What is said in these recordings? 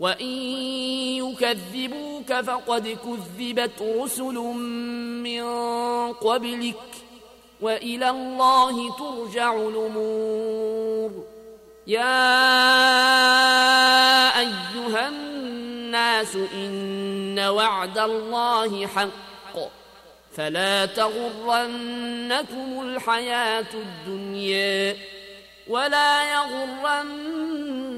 وإن يكذبوك فقد كذبت رسل من قبلك وإلى الله ترجع الأمور يا أيها الناس إن وعد الله حق فلا تغرنكم الحياة الدنيا ولا يغرنكم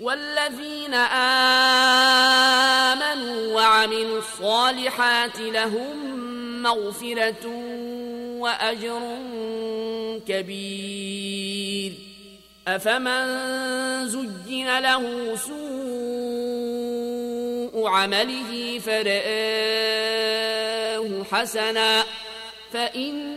والذين آمنوا وعملوا الصالحات لهم مغفرة وأجر كبير. أفمن زين له سوء عمله فرآه حسنا فإن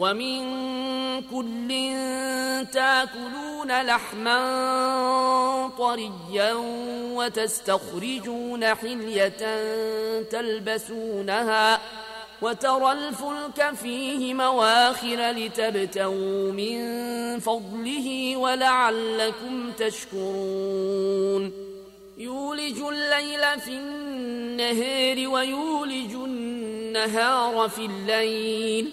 ومن كل تاكلون لحما طريا وتستخرجون حلية تلبسونها وترى الفلك فيه مواخر لتبتغوا من فضله ولعلكم تشكرون. يولج الليل في النهار ويولج النهار في الليل.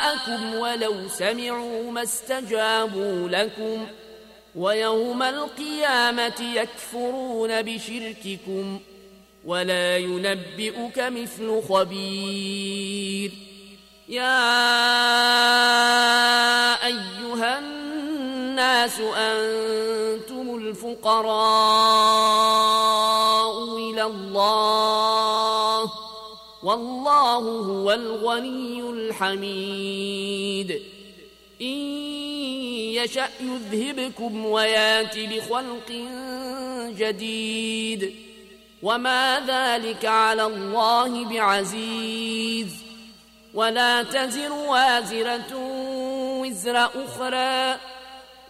دعاءكم ولو سمعوا ما استجابوا لكم ويوم القيامة يكفرون بشرككم ولا ينبئك مثل خبير. يا أيها الناس أنتم الفقراء إلى الله. والله هو الغني الحميد. إن يشأ يذهبكم ويأت بخلق جديد. وما ذلك على الله بعزيز. ولا تزر وازرة وزر أخرى.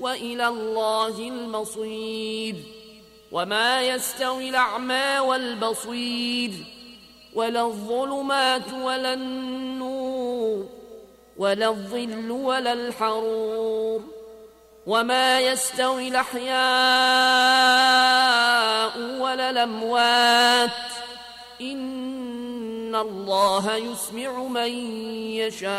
وإلى الله المصير. وما يستوي الأعمى والبصير. ولا الظلمات ولا النور. ولا الظل ولا الحرور. وما يستوي الأحياء ولا الأموات. إن إن الله يسمع من يشاء.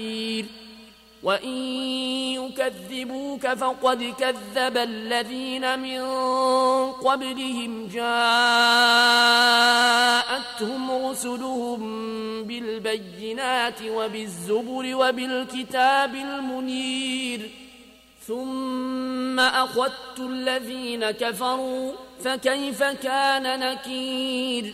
وإن يكذبوك فقد كذب الذين من قبلهم جاءتهم رسلهم بالبينات وبالزبر وبالكتاب المنير ثم أخذت الذين كفروا فكيف كان نكير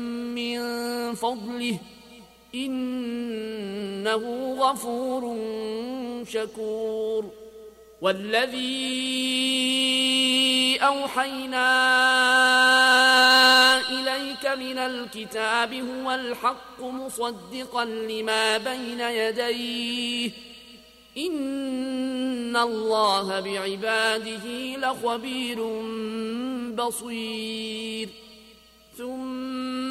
من فضله إنه غفور شكور والذي أوحينا إليك من الكتاب هو الحق مصدقا لما بين يديه إن الله بعباده لخبير بصير ثم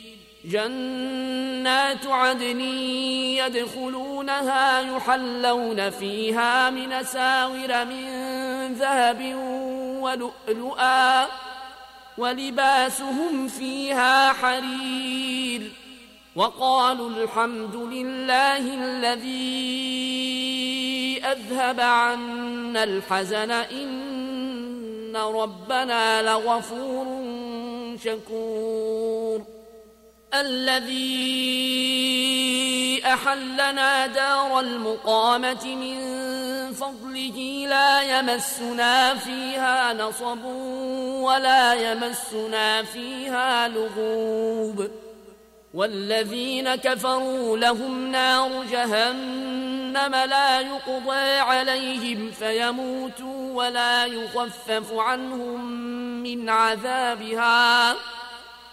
جنات عدن يدخلونها يحلون فيها من ساور من ذهب ولؤلؤا ولباسهم فيها حرير وقالوا الحمد لله الذي أذهب عنا الحزن إن ربنا لغفور شكور الذي أحلنا دار المقامة من فضله لا يمسنا فيها نصب ولا يمسنا فيها لغوب والذين كفروا لهم نار جهنم لا يقضى عليهم فيموتوا ولا يخفف عنهم من عذابها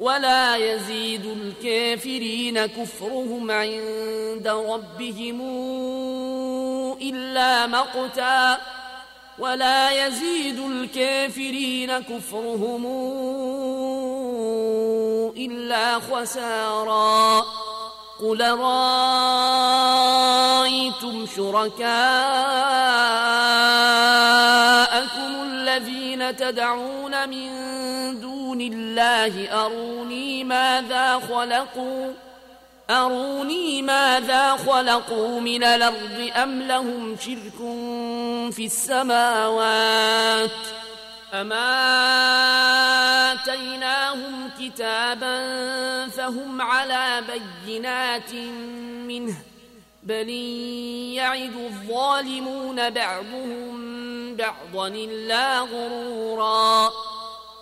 ولا يزيد الكافرين كفرهم عند ربهم إلا مقتا. ولا يزيد الكافرين كفرهم إلا خسارا. قل رأيتم شركاءكم الذين تدعون من دون الله أروني ماذا خلقوا؟ أروني ماذا خلقوا من الأرض أم لهم شرك في السماوات؟ أما آتيناهم كتابا فهم على بينات منه بل يعد الظالمون بعضهم بعضا إلا غرورا.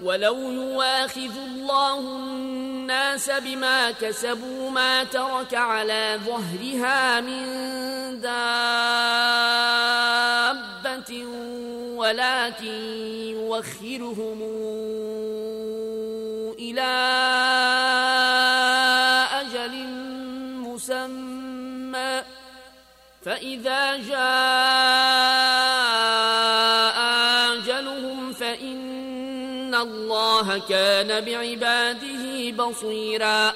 ولو يواخذ الله الناس بما كسبوا ما ترك على ظهرها من دابه ولكن يوخرهم إلى أجل مسمى فإذا جاء الله كان بعباده بصيراً